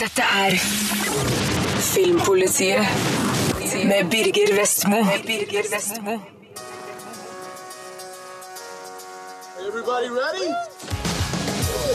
Dette er Filmpolitiet med Birger Vestmo. Birger Vestmo. Everybody ready?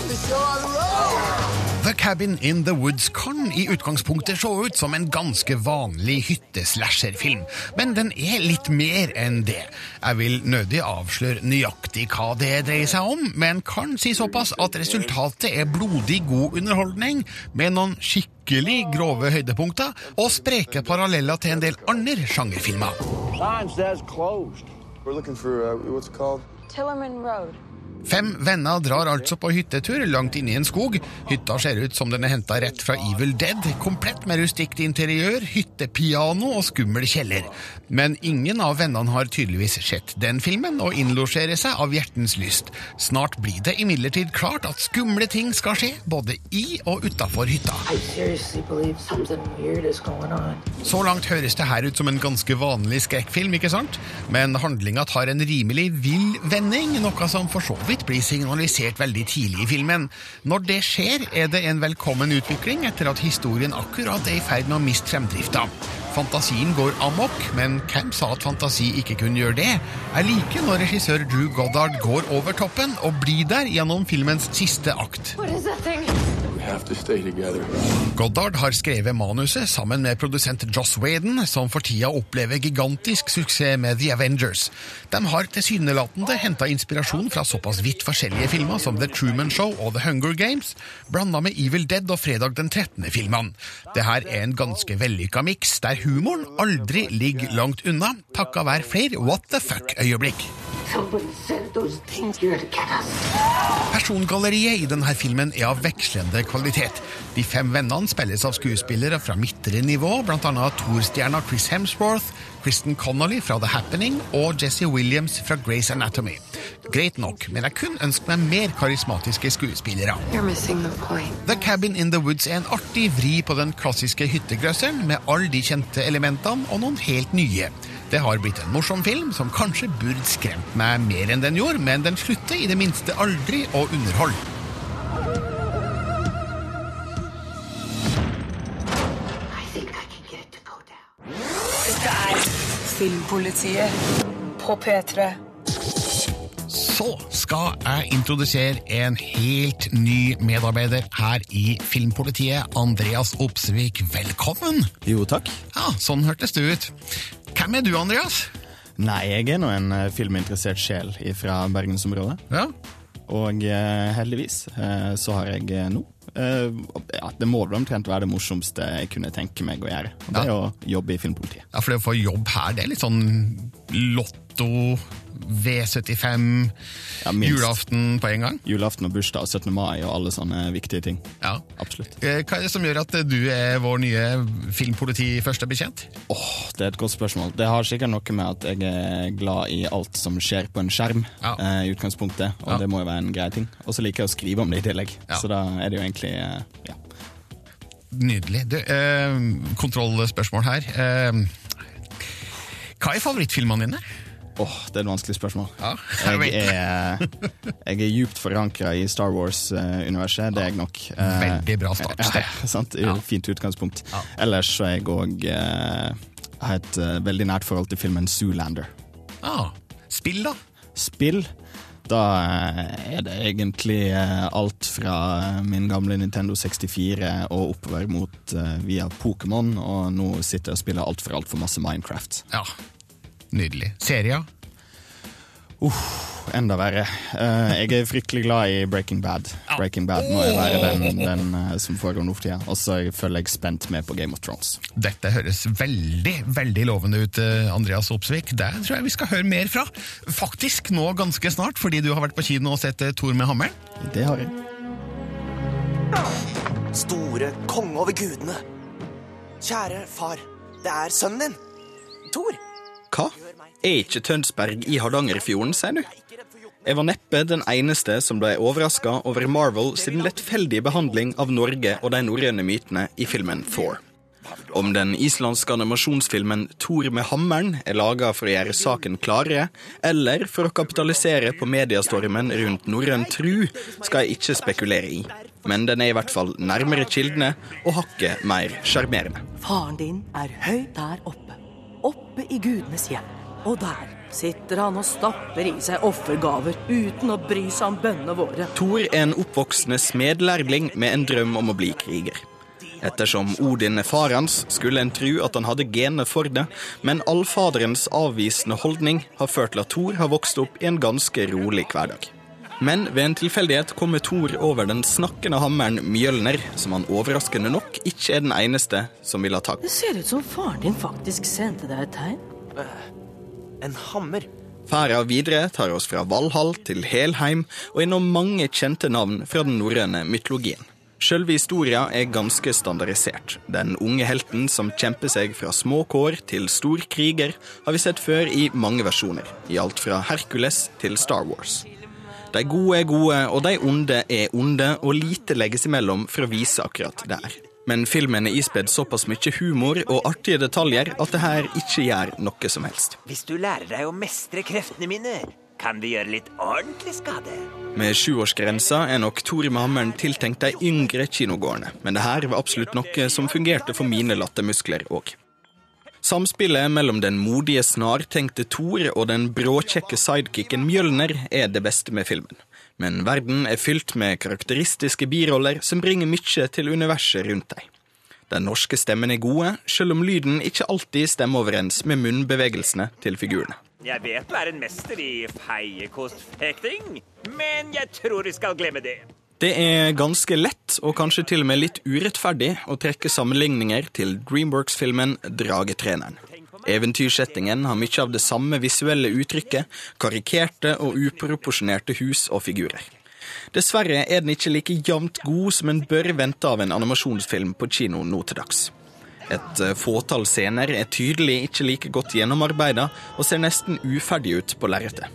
The show on the road! The Cabin in the Woods kan i utgangspunktet se ut som en ganske vanlig hytteslasherfilm, men den er litt mer enn det. Jeg vil nødig avsløre nøyaktig hva det dreier seg om, men kan si såpass at resultatet er blodig god underholdning, med noen skikkelig grove høydepunkter og spreke paralleller til en del andre sjangerfilmer. Sign says closed. We're looking for, uh, what's it called? Tillerman Road. Fem venner drar altså på hyttetur langt inne i en skog. Hytta ser ut som den er henta rett fra Evil Dead, komplett med rustikt interiør, hyttepiano og skummel kjeller. Men ingen av vennene har tydeligvis sett den filmen og innlosjerer seg av hjertens lyst. Snart blir det imidlertid klart at skumle ting skal skje, både i og utafor hytta. Så langt høres det her ut som en ganske vanlig skrekkfilm, ikke sant? Men handlinga tar en rimelig vill vending, noe som for så vidt blir signalisert veldig tidlig i filmen. Når det skjer, er det en velkommen utvikling etter at historien akkurat er i ferd med å miste fremdrifta. Fantasien går amok, men hvem sa at fantasi ikke kunne gjøre det? Jeg liker når regissør Drew Goddard går over toppen og blir der gjennom filmens siste akt. What is that? Goddard har skrevet manuset sammen med produsent Joss Whedon, som for tida opplever gigantisk suksess med The Avengers. De har tilsynelatende henta inspirasjon fra såpass vidt forskjellige filmer som The Truman Show og The Hunger Games, blanda med Evil Dead og Fredag den 13.-filmene. Det her er en ganske vellykka miks, der humoren aldri ligger langt unna, takka være flere what the fuck-øyeblikk. Somebody sent those things here to get us. Persongalleriet i denne filmen er av vekslende kvalitet. De fem vennene spilles av skuespillere fra midtre nivå, bl.a. Thor-stjerna Chris Hemsworth, Kristen Connolly fra The Happening og Jesse Williams fra Grace Anatomy. Greit nok, men jeg kunne ønske meg mer karismatiske skuespillere. The. The Cabin in the Woods er en artig vri på den klassiske hyttegrøsseren, med alle de kjente elementene og noen helt nye. Det har blitt en morsom film som kanskje burde skremt meg mer enn den gjorde, men den slutter i det minste aldri å underholde. I think I can get it to go down. Dette er Filmpolitiet på P3. Så skal jeg introdusere en helt ny medarbeider her i Filmpolitiet. Andreas Opsvik, velkommen! Jo, takk. Ja, sånn hørtes det ut. Hvem er du, Andreas? Nei, jeg er nå en eh, filminteressert sjel fra bergensområdet. Ja, Og eh, heldigvis eh, så har jeg nå eh, ja, Det må vel omtrent være det morsomste jeg kunne tenke meg å gjøre. Det er å jobbe i filmpolitiet. Ja, for det å få jobb her, det er litt sånn Lotto, V75, Ja, julaften på en gang. Julaften og bursdag og 17. mai og alle sånne viktige ting. Ja. Absolutt. Eh, Hva er det som gjør at du er vår nye filmpoliti-førstebetjent? Åh, Det er et godt spørsmål. Det har sikkert noe med at jeg er glad i alt som skjer på en skjerm. Ja. eh, i utgangspunktet, Og det må jo være en grei ting. Og så liker jeg å skrive om det i tillegg. Så da er det jo egentlig eh, ja. Nydelig. Du, eh, kontrollspørsmål her. Eh, hva er favorittfilmene dine? Åh, det er et vanskelig spørsmål. Ja, jeg er, jeg er djupt forankra i Star Wars-universet, det er jeg nok. Eh, Veldig bra start. Ja, sant? Ja. Fint utgangspunkt. Ellers så er jeg òg har et eh, veldig nært forhold til filmen Zoolander. Ah, spill, da? Spill. Da eh, er det egentlig eh, alt fra eh, min gamle Nintendo 64 og oppover mot via Pokémon, og nå sitter jeg og spiller altfor altfor masse Minecraft. Ja, nydelig. Serier? Enda verre. Uh, jeg er fryktelig glad i Breaking Bad. Breaking Bad må jo være den, den uh, som foregår nå for tida. Og så følger jeg spent med på Game of Thrones. Dette høres veldig veldig lovende ut, eh, Andreas Opsvik. Det tror jeg vi skal høre mer fra. Faktisk nå ganske snart, fordi du har vært på kino og sett Thor med hammeren. Det har jeg. Store konge over gudene. Kjære far, det er sønnen din. Thor. Hva? Er ikke Tønsberg i Hardangerfjorden, sier du? Jeg var neppe den eneste som ble overraska over Marvel sin lettfeldige behandling av Norge og de norrøne mytene i filmen Thor. Om den islandske animasjonsfilmen Thor med hammeren er laga for å gjøre saken klarere, eller for å kapitalisere på mediestormen rundt norrøn tru, skal jeg ikke spekulere i. Men den er i hvert fall nærmere kildene og hakket mer sjarmerende. Faren din er høyt der oppe. Oppe i gudenes hjem. Og der sitter han og stapper i seg offergaver uten å bry seg om bønnene våre. Thor er en oppvoksende smedlærling med en drøm om å bli kriger. Ettersom Odin er far hans, skulle en tro at han hadde genene for det, men allfaderens avvisende holdning har ført til at Thor har vokst opp i en ganske rolig hverdag. Men ved en tilfeldighet kommer Thor over den snakkende hammeren Mjølner, som han overraskende nok ikke er den eneste som vil ha tak Det ser ut som faren din faktisk sendte deg et tegn. En hammer. Ferda videre tar oss fra Valhall til Helheim og innom mange kjente navn fra den norrøne mytologien. Sjølve historia er ganske standardisert. Den unge helten som kjemper seg fra små kår til stor kriger, har vi sett før i mange versjoner, i alt fra Hercules til Star Wars. De gode er gode, og de onde er onde, og lite legges imellom for å vise akkurat det her. Men filmen er ispedd såpass mye humor og artige detaljer at det her ikke gjør noe som helst. Hvis du lærer deg å mestre kreftene mine, kan du gjøre litt ordentlig skade. Med sjuårsgrensa er nok Tore med hammeren tiltenkt de yngre kinogårdene, men det her var absolutt noe som fungerte for mine lattermuskler òg. Samspillet mellom den modige, snartenkte Thor og den bråkjekke sidekicken Mjølner er det beste med filmen. Men verden er fylt med karakteristiske biroller som bringer mye til universet rundt deg. Den norske stemmen er gode, selv om lyden ikke alltid stemmer overens med munnbevegelsene til figurene. Jeg vet du er en mester i feiekostfekting, men jeg tror vi skal glemme det. Det er ganske lett, og kanskje til og med litt urettferdig, å trekke sammenligninger til Dreamworks-filmen Dragetreneren. Eventyrsettingen har mye av det samme visuelle uttrykket, karikerte og uproporsjonerte hus og figurer. Dessverre er den ikke like jevnt god som en bør vente av en animasjonsfilm på kino nå til dags. Et fåtall scener er tydelig ikke like godt gjennomarbeida og ser nesten uferdig ut på lerretet.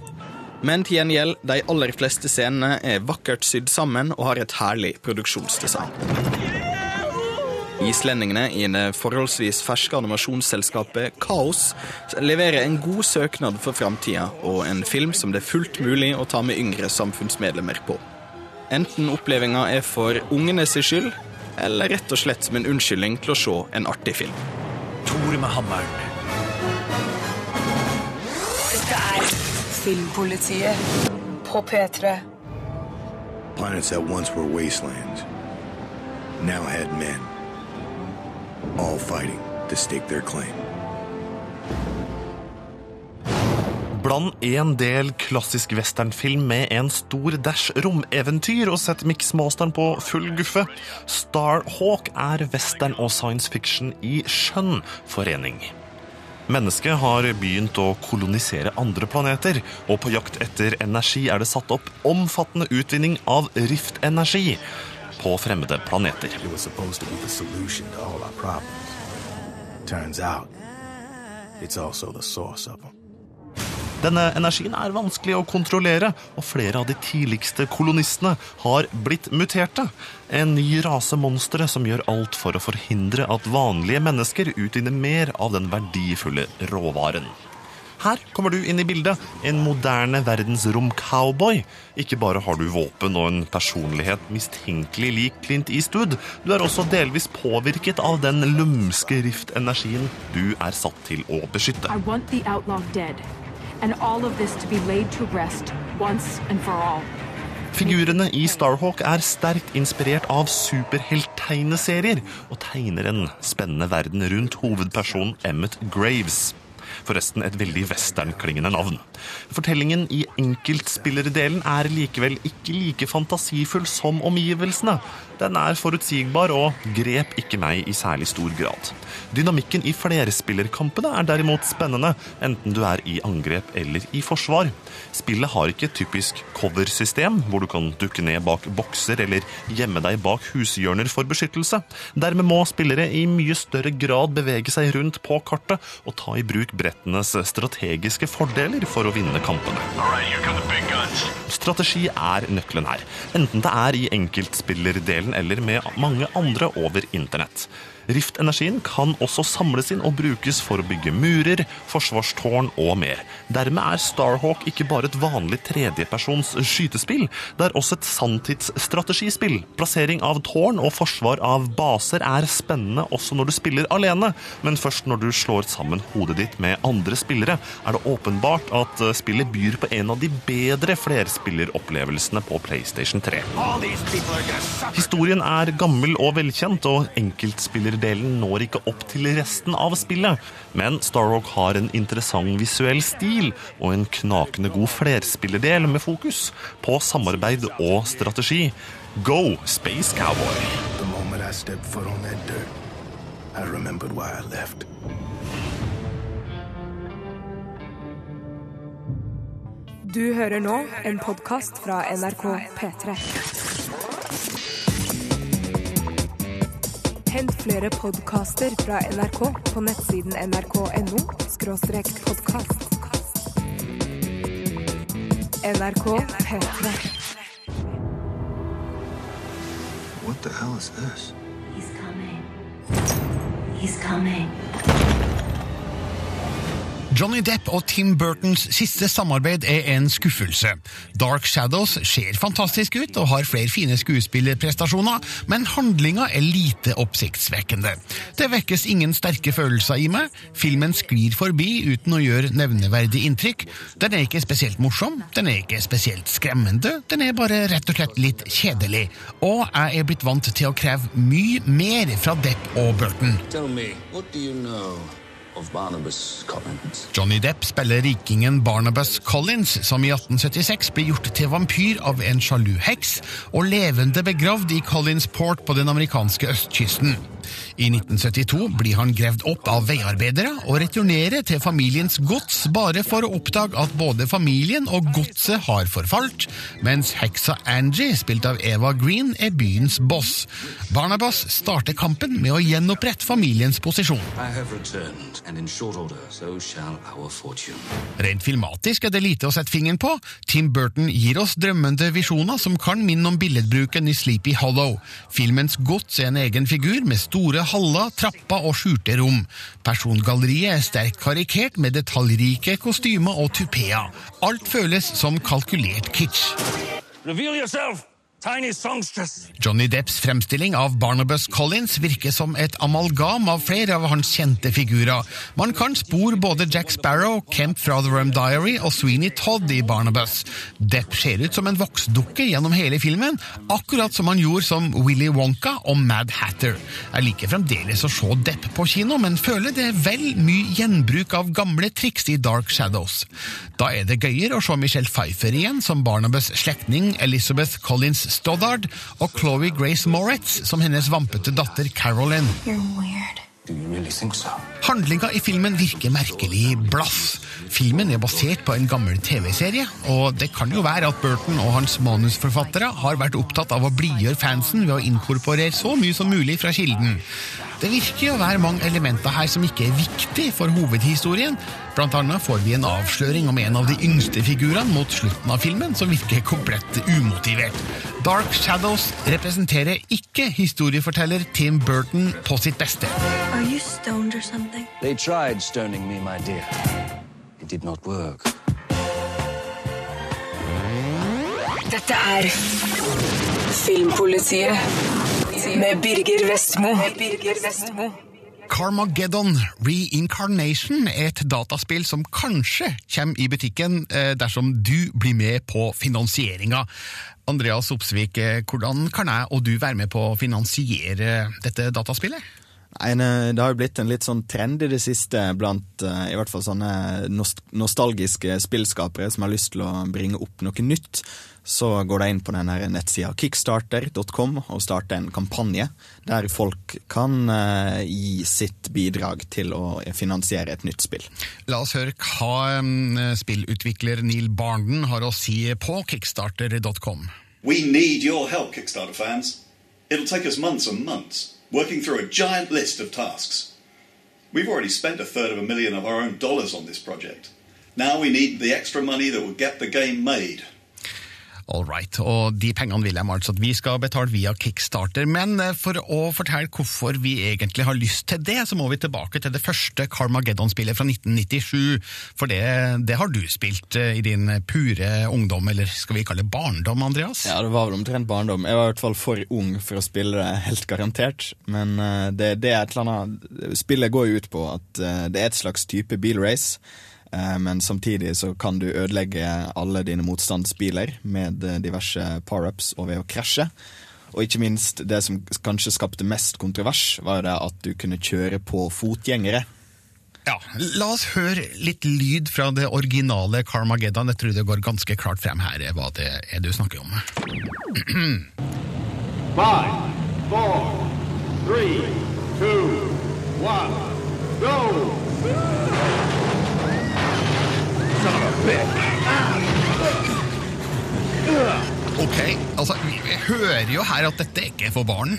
Men til gjengjeld, de aller fleste scenene er vakkert sydd sammen og har et herlig produksjonsdesign. Islendingene i det forholdsvis ferske animasjonsselskapet Kaos leverer en god søknad for framtida, og en film som det er fullt mulig å ta med yngre samfunnsmedlemmer på. Enten opplevelsen er for ungene sin skyld, eller rett og slett som en unnskyldning til å se en artig film. Tor med hammeren. Dette er Filmpolitiet på P3. Planets that once were wastelands now had men, all fighting to stake their claim. Bland en del klassisk westernfilm med en stor dash romeventyr og sett mixmasteren på full guffe. Starhawk er western og science fiction i skjønn forening. Mennesket har begynt å kolonisere andre planeter, og på jakt etter energi er det satt opp omfattende utvinning av riftenergi på fremmede planeter. It was supposed to be the solution to all our problems. Turns out, it's also the source of them. Denne energien er vanskelig å kontrollere, og flere av de tidligste kolonistene har blitt muterte. En ny rase monstre som gjør alt for å forhindre at vanlige mennesker utvinner mer av den verdifulle råvaren. Her kommer du inn i bildet, en moderne verdensrom-cowboy. Ikke bare har du våpen og en personlighet mistenkelig lik Clint Eastwood, du er også delvis påvirket av den lumske rift-energien du er satt til å beskytte. Dead. Figurene i Starhawk er sterkt inspirert av superhelttegneserier og tegner en spennende verden rundt hovedpersonen Emmet Graves. Forresten et veldig westernklingende navn. Fortellingen i enkeltspillerdelen er likevel ikke like fantasifull som omgivelsene. Den er forutsigbar og grep ikke meg i særlig stor grad. Dynamikken i flerspillerkampene er derimot spennende, enten du er i angrep eller i forsvar. Spillet har ikke et typisk cover-system, hvor du kan dukke ned bak bokser eller gjemme deg bak hushjørner for beskyttelse. Dermed må spillere i mye større grad bevege seg rundt på kartet og ta i bruk brettenes strategiske fordeler for å vinne kampene. Strategi er nøkkelen her, enten det er i enkeltspillerdelen eller med mange andre over internett. Riftenergien kan også samles inn og brukes for å bygge murer, forsvarstårn og mer. Dermed er Starhawk ikke bare et vanlig tredjepersons skytespill, det er også et sanntidsstrategispill. Plassering av tårn og forsvar av baser er spennende også når du spiller alene, men først når du slår sammen hodet ditt med andre spillere, er det åpenbart at spillet byr på en av de bedre flerspilleropplevelsene på PlayStation 3. Historien er gammel og velkjent, og enkeltspillerdelen når ikke opp til resten av spillet. Men Starrock har en interessant visuell stil og en knakende god flerspillerdel med fokus på samarbeid og strategi. Go, Space Cowboy! The moment I stepped foot on that dirt, I remembered why I left. Du hører nå en podkast fra NRK P3. Hent flere podkaster fra NRK på nettsiden nrk.no podkast. NRK P3. What the hell is this? He's coming. He's coming. Johnny Depp og Tim Burtons siste samarbeid er en skuffelse. Dark Shadows ser fantastisk ut og har flere fine skuespillerprestasjoner, men handlinga er lite oppsiktsvekkende. Det vekkes ingen sterke følelser i meg, filmen sklir forbi uten å gjøre nevneverdig inntrykk. Den er ikke spesielt morsom, den er ikke spesielt skremmende, den er bare rett og slett litt kjedelig. Og jeg er blitt vant til å kreve mye mer fra Depp og Burton. Tell me, what do you know? Johnny Depp spiller rikingen Barnabas Collins, som i 1876 blir gjort til vampyr av en sjalu heks og levende begravd i Collinsport på den amerikanske østkysten. I 1972 blir han grevd opp av veiarbeidere og returnerer til familiens gods bare for å oppdage at både familien og godset har forfalt, mens heksa Angie, spilt av Eva Green, er byens boss. Barnabas starter kampen med å gjenopprette familiens posisjon. I have returned, and in short order, so shall our fortune. Rent filmatisk er det lite å sette fingeren på. Tim Burton gir oss drømmende visjoner som kan minne om billedbruken i Sleepy Hollow. Filmens gods er en egen figur med store haller, trapper og skjulte rom. Persongalleriet er sterkt karikert med detaljrike kostymer og tupeer. Alt føles som kalkulert kitsch. Reveal yourself. Johnny Depps fremstilling av Barnabas Collins virker som et amalgam av flere av hans kjente figurer. Man kan spore både Jack Sparrow, Kemp fra The Rum Diary og Sweeney Todd i Barnabas. Depp ser ut som en voksdukke gjennom hele filmen, akkurat som han gjorde som Willy Wonka og Mad Hatter. Jeg liker fremdeles å se Depp på kino, men føler det er vel mye gjenbruk av gamle triks i Dark Shadows. Da er det gøyere å se Michelle Pfeiffer igjen som Barnabas slektning Elizabeth Collins Stoddard og Chloé Grace Moretz som hennes vampete datter Carolyn. Really so? Handlinga i filmen virker merkelig blass. Filmen er basert på en gammel TV-serie, og det kan jo være at Burton og hans manusforfattere har vært opptatt av å blidgjøre fansen ved å inkorporere så mye som mulig fra kilden. Det virker å være mange elementer her som ikke er viktig for hovedhistorien. Blant annet får vi en avsløring om en av de yngste figurene mot slutten av filmen, som virker komplett umotivert. Dark Shadows representerer ikke historieforteller Tim Burton på sitt beste. Are you stoned or something? They tried stoning me, my dear. It did not work. Dette er Filmpolitiet med Birger Vestmo. Birger Vestmo. Carmageddon Reincarnation er et dataspill som kanskje kommer i butikken eh, dersom du blir med på finansieringa. Andreas Opsvik, eh, hvordan kan jeg og du være med på å finansiere dette dataspillet? En, Det har jo blitt en litt sånn trend i det siste blant eh, i hvert fall sånne nostalgiske spillskapere som har lyst til å bringe opp noe nytt. Så går de inn på denne nettsida kickstarter.com og starter en kampanje der folk kan eh, gi sitt bidrag til å finansiere et nytt spill. La oss høre hva eh, spillutvikler Neil Barnden har å si på kickstarter.com. We need your help, Kickstarter fans. It'll take us months and months, working through a giant list of tasks. We've already spent a third of a million of our own dollars on this project. Now we need the extra money that will get the game made. All right, og de pengene vil jeg altså at vi skal betale via Kickstarter. Men eh, for å fortelle hvorfor vi egentlig har lyst til det, så må vi tilbake til det første Carmageddon-spillet fra 1997. For det, det har du spilt eh, i din pure ungdom, eller skal vi kalle det barndom, Andreas? Ja, det var vel omtrent barndom. Jeg var i hvert fall for ung for å spille det, helt garantert. Men eh, det, det er et eller annet Spillet går jo ut på at det er et slags type bilrace. Eh, Men samtidig så kan du ødelegge alle dine motstandsbiler med eh, diverse power-ups og ved å krasje. Og ikke minst det som kanskje skapte mest kontrovers, var det at du kunne kjøre på fotgjengere. Ja, La oss høre litt lyd fra det originale Carmageddon. Jeg tror det går ganske klart frem her hva det er du snakker om. Five, four, three, two, one, go! Son of a bitch! Ok, altså vi vi hører jo her at dette ikke er for barn.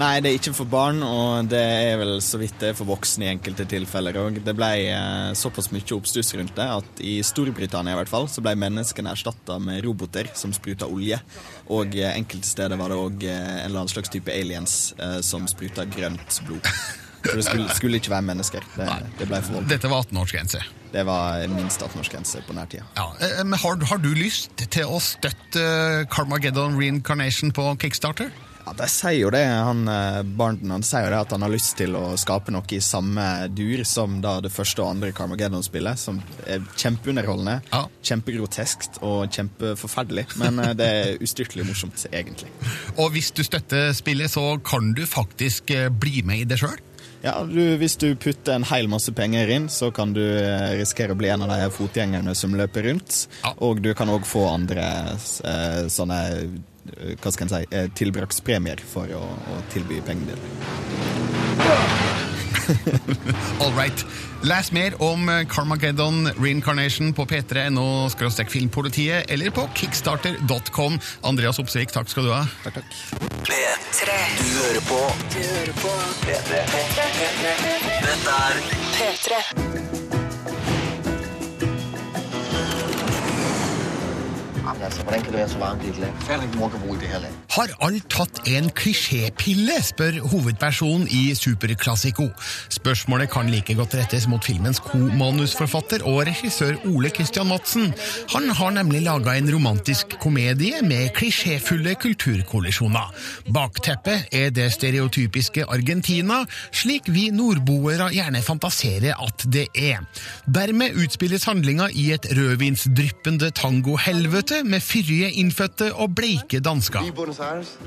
Nei, det er ikke for barn, og det er vel så vidt det er for voksne i enkelte tilfeller. òg. det ble eh, såpass mye oppstuss rundt det at i Storbritannia i hvert fall, så ble menneskene erstatta med roboter som spruta olje. Og eh, enkelte steder var det òg eh, en eller annen slags type aliens som spruta grønt blod. Så det skulle, skulle ikke være mennesker. Det, det ble for. Dette var 18-årsgrense. Det var minst 18-årsgrense på nærtida. Ja, eh, men har, har du lyst til å støtte eh, Carmageddon Reincarnation på Kickstarter? Ja, De sier jo det, han eh, Barnton han sier jo det at han har lyst til å skape noe i samme dur som da det første og andre Carmageddon-spillet, som er kjempeunderholdende, Kjempegroteskt og kjempeforferdelig, men eh, det er ustyrtelig morsomt, egentlig. Og hvis du støtter spillet, så kan du faktisk eh, bli med i det sjøl? Ja, du, Hvis du putter en hel masse penger inn, så kan du eh, risikere å bli en av de fotgjengerne som løper rundt. Og du kan òg få andre eh, sånne eh, hva skal en si, eh, for å, å tilby pengene dine. All right. Les mer om eh, Carmageddon Reincarnation på p3.no filmpolitiet eller på kickstarter.com. Andreas Opsvik, takk skal du ha. Takk, takk. P3. Du hører på. Du hører på. P3. Dette er P3. Jamen altså, hvordan kan det være så varmt i et land? Fatter ikke, mor kan bo i det her land. Har alt tatt en klisjépille, spør hovedpersonen i Superklassiko. Spørsmålet kan like godt rettes mot filmens komanusforfatter og regissør Ole Christian Madsen. Han har nemlig laga en romantisk komedie med klisjéfulle kulturkollisjoner. Bakteppet er det stereotypiske Argentina, slik vi nordboere gjerne fantaserer at det er. Dermed utspilles handlinga i et rødvinsdryppende tangohelvete med fyrige innfødte og bleike dansker. I Buenos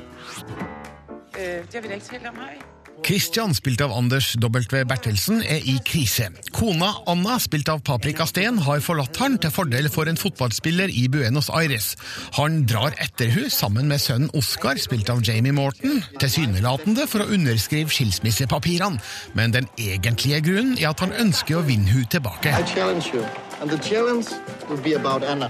det har vi da ikke talt om, har vi? Christian, spilt av Anders W. Bertelsen, er i krise. Kona Anna, spilt av Paprika Steen, har forlatt han til fordel for en fotballspiller i Buenos Aires. Han drar etter hun sammen med sønnen Oscar, spilt av Jamie Morton, tilsynelatende for å underskrive skilsmissepapirene. Men den egentlige grunnen er at han ønsker å vinne hun tilbake. I challenge you. And the challenge will be about Anna.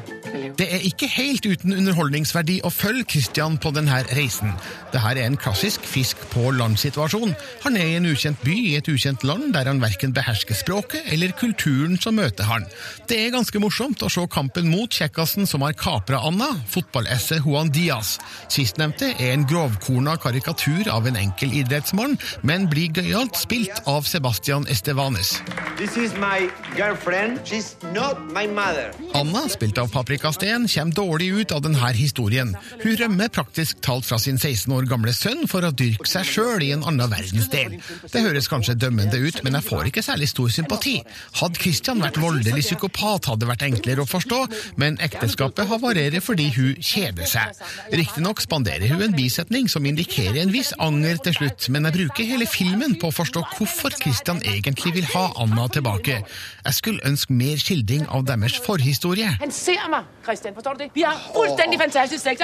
Det er ikke helt uten underholdningsverdi å følge Christian på denne reisen. Dette er en klassisk fisk på land-situasjon. Han er i en ukjent by i et ukjent land, der han verken behersker språket eller kulturen som møter han. Det er ganske morsomt å se kampen mot kjekkasen som har kapra Anna, fotballesset Juan Diaz. Sistnevnte er en grovkorna karikatur av en enkel idrettsmann, men blir gøyalt spilt av Sebastian Estevanes. This is my girlfriend. She's. Anna, spilt av Paprika Steen, kommer dårlig ut av denne historien. Hun rømmer praktisk talt fra sin 16 år gamle sønn for å dyrke seg sjøl i en annen verdensdel. Det høres kanskje dømmende ut, men jeg får ikke særlig stor sympati. Hadde Christian vært voldelig psykopat, hadde det vært enklere å forstå, men ekteskapet havarerer fordi hun kjeder seg. Riktignok spanderer hun en bisetning som indikerer en viss anger til slutt, men jeg bruker hele filmen på å forstå hvorfor Christian egentlig vil ha Anna tilbake. Jeg skulle ønske mer skildring av deres forhistorie. Han ser meg, Christian. Forstår du det? Vi har fullstendig fantastisk sex.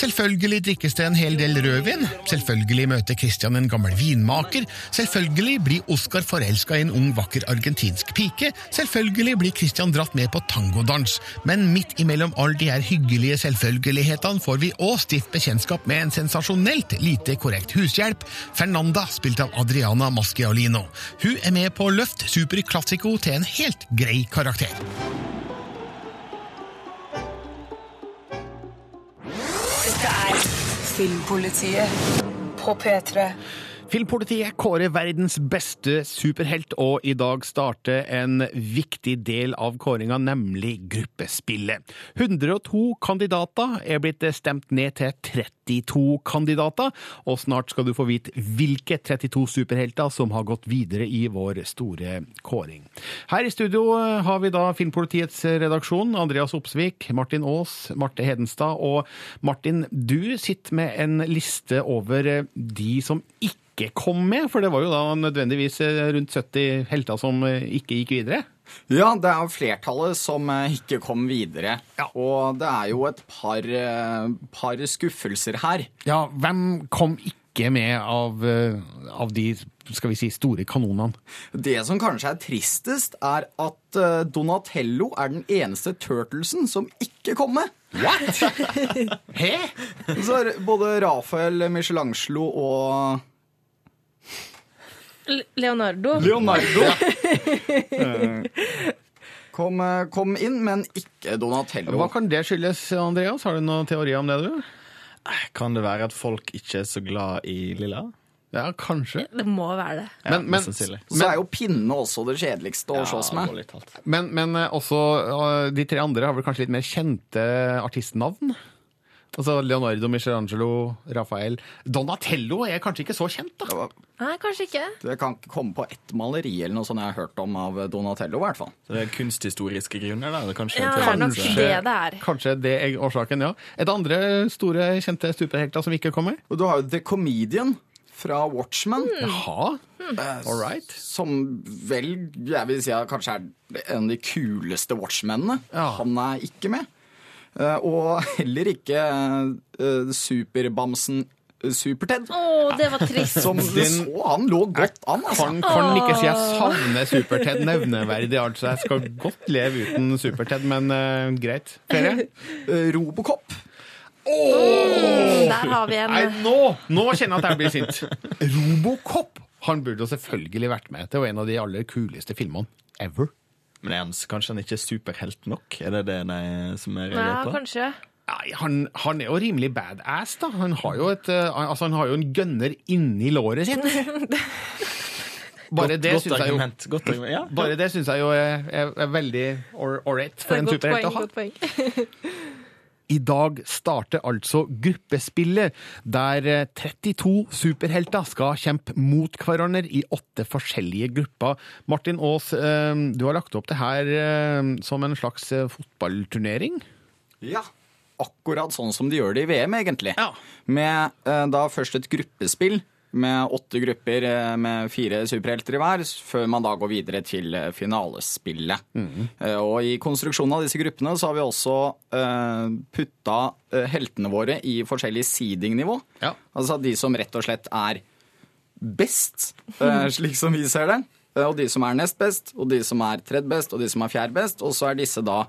Selvfølgelig drikkes det en hel del rødvin. Selvfølgelig møter Christian en gammel vinmaker. Selvfølgelig blir Oscar forelska i en ung, vakker argentinsk pike. Selvfølgelig blir Christian dratt med på tangodans. Men midt imellom alle de her hyggelige selvfølgelighetene får vi òg stift bekjentskap med en sensasjonelt lite korrekt hushjelp, Fernanda, spilt av Adriana Maschialino. Hun er med på å løfte Super Classico til en helt grei karakter. Dette er Filmpolitiet på P3. Filmpolitiet kårer verdens beste superhelt, og i dag starter en viktig del av kåringa, nemlig gruppespillet. 102 kandidater er blitt stemt ned til 32 kandidater, og snart skal du få vite hvilke 32 superhelter som har gått videre i vår store kåring. Her i studio har vi da Filmpolitiets redaksjon, Andreas Opsvik, Martin Aas, Marte Hedenstad, og Martin, du sitter med en liste over de som ikke ikke kom med, for det var jo da nødvendigvis eh, rundt 70 helter som eh, ikke gikk videre. Ja, det er flertallet som eh, ikke kom videre. Og det er jo et par, par skuffelser her. Ja, hvem kom ikke med av, av de skal vi si, store kanonene? Det som kanskje er tristest, er at Donatello er den eneste Turtlesen som ikke kom med. What?! Hæ? Så både Rafael, Michelangelo og Leonardo. Leonardo. kom, eh, kom, inn, men ikke Donatello. Hva kan det skyldes, Andreas? Har du noen teori om det, du? Kan det være at folk ikke er så glad i lilla? Ja, kanskje. Det må være det. Ja, men, men, så er jo pinne også det kjedeligste å ja, slåss med. Men, men, også de tre andre har vel kanskje litt mer kjente artistnavn? Altså Leonardo, Michelangelo, Rafael Donatello er kanskje ikke så kjent, da? Nei, kanskje ikke. Det kan ikke komme på ett maleri eller noe sånt jeg har hørt om av Donatello, i hvert fall. Så det er kunsthistoriske grunner, da? Kanskje, ja, det er nok det det er. Kanskje det er årsaken, ja. Er det andre store, kjente superhelter som ikke kommer? Og du har jo The Comedian fra Watchmen. Mm. Jaha, all right. Som vel, jeg vil si, kanskje er en av de kuleste Watchmennene. Ja. Han er ikke med. Eh, og heller ikke uh, Superbamsen eh, Super-Ted. Å, det var trist. Som du så, han lå godt an. Altså. Kan, kan ikke si jeg savner Super-Ted nevneverdig. Altså, jeg skal godt leve uten Super-Ted, men uh, greit. Flere? Uh, Robocop. Oh! Der har vi en Nei, nå, nå kjenner jeg at jeg blir sint. Robocop! Han burde jo selvfølgelig vært med. Det var en av de aller kuleste filmene ever. Men er han, kanskje han ikke er superhelt nok? Er det det de som er reagert på? Ja, kanskje. Nei, han, han, er jo rimelig badass, da. Han har jo, et, uh, altså, han har jo en gunner inni låret sitt. Bare det syns jeg jo, ja. Bare det synes jeg jo er, er, er veldig ålreit for en superhelt å ha. Godt poeng. I dag starter altså gruppespillet, der 32 superhelter skal kjempe mot hverandre i åtte forskjellige grupper. Martin Aas, du har lagt opp det her som en slags fotballturnering? Ja. Akkurat sånn som de gjør det i VM, egentlig. Ja. Med da først et gruppespill med åtte grupper eh, med fire superhelter i hver, før man da går videre til eh, finalespillet. Mm. Og i konstruksjonen av disse gruppene så har vi også putta heltene våre i forskjellig seeding-nivå. Ja. Altså de som rett og slett er best, slik som vi ser det. Og de som er nest best, og de som er tredje best, og de som er fjerde best. Og så er disse da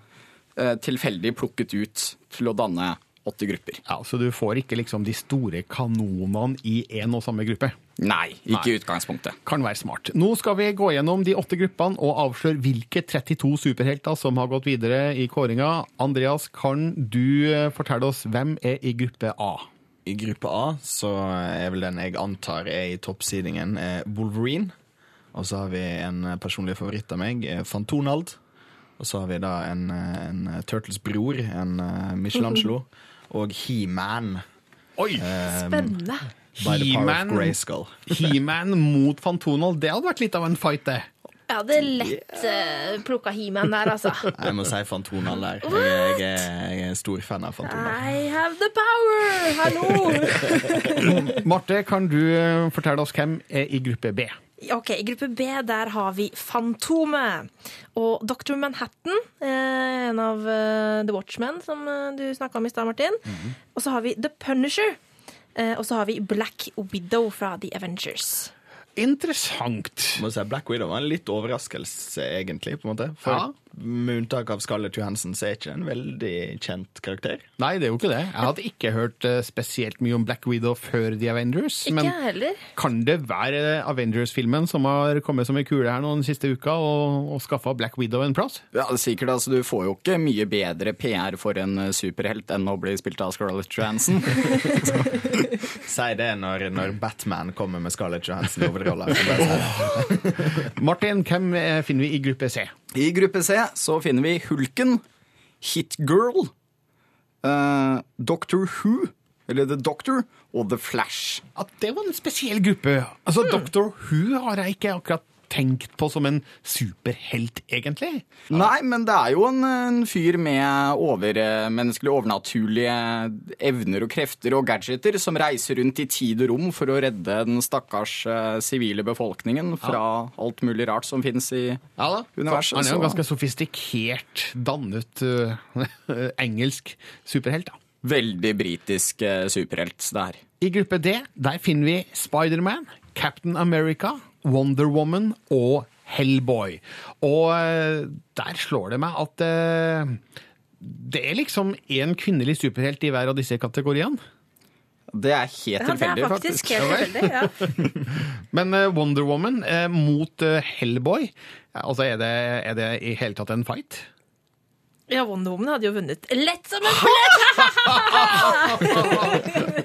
tilfeldig plukket ut til å danne åtte grupper. Ja, Så du får ikke liksom de store kanonene i én og samme gruppe? Nei, ikke i utgangspunktet. Kan være smart. Nå skal vi gå gjennom de åtte gruppene og avsløre hvilke 32 superhelter som har gått videre i kåringa. Andreas, kan du eh, fortelle oss hvem er i gruppe A? I gruppe A så er vel den jeg antar er i toppsidingen, Wolverine. Og så har vi en personlig favoritt av meg, Fantonald. Og så har vi da en, en Turtles bror, en Michelangelo. og He-Man. Oi! Um, Spennende. He-Man mot Fantonal, det hadde vært litt av en fight, det. Ja, det er lett uh, plukka He-Man der, altså. Jeg må si Fantonal der. Jeg, jeg, jeg, er stor fan av Fantonal. I have the power! Hallo! Marte, kan du eh, fortelle oss hvem er i gruppe B? Ok, I gruppe B der har vi Fantomet. Og Dr. Manhattan, eh, en av The Watchmen, som du snakka om i stad, Martin. Mm -hmm. Og så har vi The Punisher. Og så har vi Black Widow fra The Avengers. Interessant. Må si Black Widow var en litt overraskelse, egentlig. på en måte. For ja. Med unntak av Scarlett Johansen, så er ikke en veldig kjent karakter. Nei, det er jo ikke det. Jeg hadde ikke hørt eh, spesielt mye om Black Widow før The Avengers. Ikke men heller. kan det være Avengers-filmen som har kommet som en kule her noen siste uka, og, og skaffa Black Widow en plass? Ja, er sikkert. Altså, du får jo ikke mye bedre PR for en eh, superhelt enn å bli spilt av Scarlett Johansson. Si det når, når Batman kommer med Scarlett Johansen i hovedrolla. Martin, hvem eh, finner vi i gruppe C? I gruppe C så finner vi Hulken, Hitgirl, uh, Doctor Who, eller The Doctor, og The Flash. Ja, det var en spesiell gruppe. Altså, Doctor Who har jeg ikke akkurat tenkt på som en superhelt, egentlig. Nei, men det er jo en, en fyr med overmenneskelige, overnaturlige evner og krefter og gadgeter som reiser rundt i tid og rom for å redde den stakkars sivile sivile befolkningen fra alt mulig rart som finnes i Ja universet. Han er jo en ganske sofistikert, dannet uh, engelsk superhelt. da. Veldig britisk eh, superhelt, det her. I gruppe D der finner vi Spiderman, Captain America, Wonder Woman og Hellboy. Og eh, der slår det meg at eh, det er liksom én kvinnelig superhelt i hver av disse kategoriene. Det er helt tilfeldig, Ja, det er faktisk faktisk. helt tilfeldig. Ja. Men eh, Wonder Woman mot Hellboy, altså er det, er det i hele tatt en fight? ja, Wonder Woman hadde jo vunnet lett som en billett!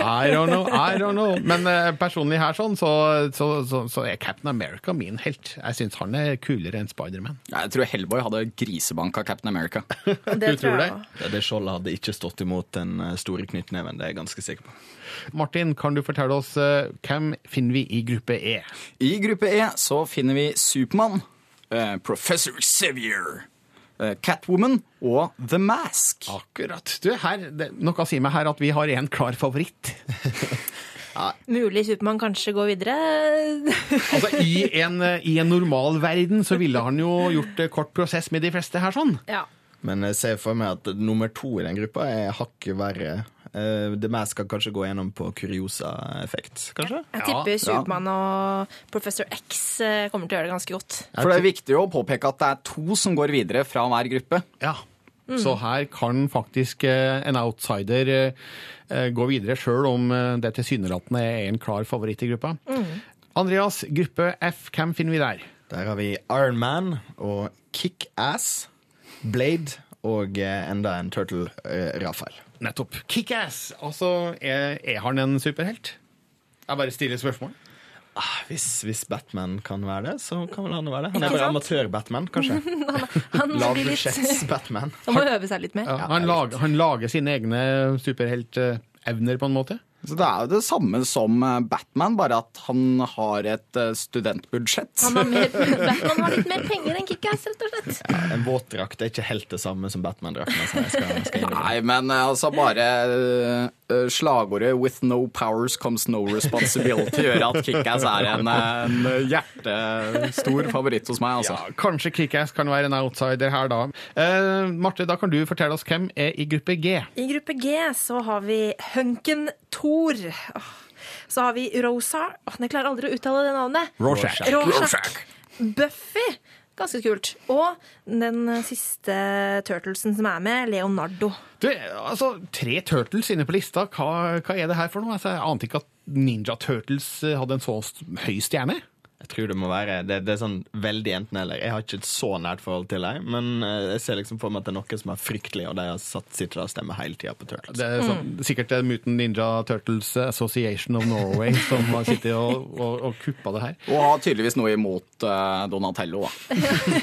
I don't know, I don't know. Men uh, personlig her sånn, så, så, så, så er Captain America min helt. Jeg syns han er kulere enn Spiderman. Jeg tror Hellboy hadde grisebanka Captain America. Det tror jeg Det, det skjoldet hadde ikke stått imot den eh, store knyttneven, det er jeg ganske sikker på. Martin, kan du fortelle oss uh, hvem finner vi i gruppe E? I gruppe E så finner vi Supermann, uh, Professor Xavier, eh, Catwoman og The Mask. Akkurat. Du, her, det, noe sier meg her at vi har en klar favoritt. Mulig Supermann kanskje går videre. Altså, i en, eh, I en normal verden så ville han jo gjort eh, kort prosess med de fleste her sånn. Ja. Men jeg ser for meg at nummer to i den gruppa er hakket verre. Eh, Det mest skal kanskje gå gjennom på kuriosa-effekt, kanskje? Jeg tipper Supermann og Professor X eh, kommer til å gjøre det ganske godt. For det er viktig å påpeke at det er to som går videre fra hver gruppe. Ja. Mm. Så her kan faktisk eh, en outsider gå videre, sjøl om det tilsynelatende er en klar favoritt i gruppa. Mm. Andreas, gruppe F, hvem finner vi der? Der har vi Iron Man og Kickass, Blade og enda en turtle, Rafael. Nettopp. Kickass! Altså, er, er han en superhelt? Jeg bare stiller spørsmål. Ah, hvis, hvis Batman kan være det, så kan vel han være det. Han er bare amatør-Batman, kanskje. Han Lavbudsjetts-Batman. Han må øve seg litt mer. Ja, han, lager, han lager sine egne superheltevner, på en måte. Så det er jo det samme som eh, Batman, bare at han har et eh, studentbudsjett. Han har mer, Batman har litt mer penger enn Kickass, rett og slett. Ja, en våtdrakt er ikke helt det samme som Batman-drakten. Altså. Nei, men eh, altså bare slagordet 'with no powers comes no responsibility' gjør at Kickass er en, en hjertestor favoritt hos meg, altså. Ja, kanskje Kickass kan være en outsider her, da. Eh, Marte, da kan du fortelle oss hvem er i gruppe G. I gruppe G så har vi Hunken Thor. Så har vi Rosa Jeg klarer aldri å uttale det navnet. Rorschach. Rorschach. Buffy. Ganske kult. Og den siste Turtlesen som er med, Leonardo. Du, altså, Tre Turtles inne på lista, hva, hva er det her for noe? Altså, jeg ante ikke at Ninja Turtles hadde en så høy stjerne. Jeg tror det må være det, det er sånn veldig enten-eller. Jeg har ikke et så nært forhold til dem, men eh, jeg ser liksom for meg at det er noe som er fryktelig, og de har satt, sitt stemmer hele tida på Turtles. Det er sånn, sikkert det er Mutant Ninja Turtles Association of Norway som har sittet og, og, og kuppa det her. Og har tydeligvis noe imot uh, Donatello, da.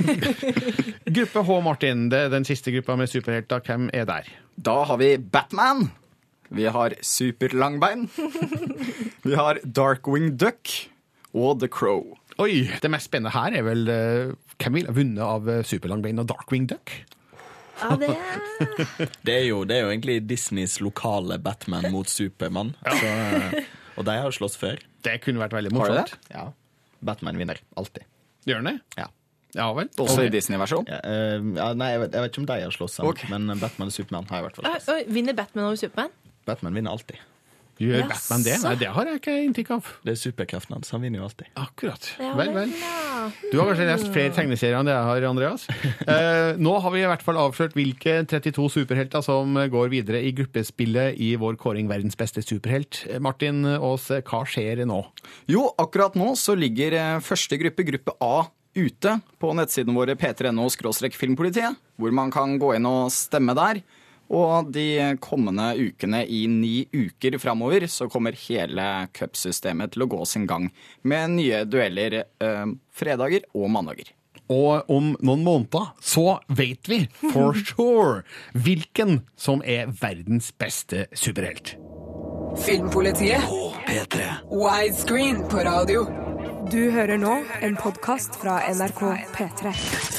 Gruppe H, Martin. Det er den siste gruppa med superhelter. Hvem er der? Da har vi Batman. Vi har Superlangbein. Vi har Darkwing Duck og The Crow. Oi, Det mest spennende her er vel eh, hvem ville vunnet av eh, Superlangbein og Darkwing Duck? Ja, det Det er, jo, det er jo egentlig Disneys lokale Batman mot Supermann. Så, eh, og de har slåss før. Det kunne vært veldig Har morsomt. det? Ja. Batman vinner alltid. Gjør han det? Ja. Ja vel. Også i Disney-versjon. Ja, uh, ja, nei, jeg vet, jeg vet ikke om de har slåss sammen, Ok. men Batman og Supermann har i hvert fall slåss. Vinner Batman over Superman? Batman vinner alltid. Gjør Jaså. Batman det? Nei, det har jeg ikke inntrykk av. Det er superkraften hans. Han vinner jo alltid. Akkurat. Ja, vel, vel. ja. Du har kanskje lest flere tegneserier enn det jeg har, Andreas. Eh, nå har vi i hvert fall avslørt hvilke 32 superhelter som går videre i gruppespillet i vår kåring verdens beste superhelt. Martin Aas, hva skjer nå? Jo, akkurat nå så ligger eh, første gruppe, gruppe A, ute på nettsidene våre p3.no filmpolitiet, hvor man kan gå inn og stemme der. Og de kommende ukene, i ni uker framover, så kommer hele cupsystemet til å gå sin gang med nye dueller eh, fredager og mandager. Og om noen måneder så vet vi for sure hvilken som er verdens beste superhelt. Filmpolitiet. P3. Widescreen på radio. Du hører nå en podkast fra NRK P3.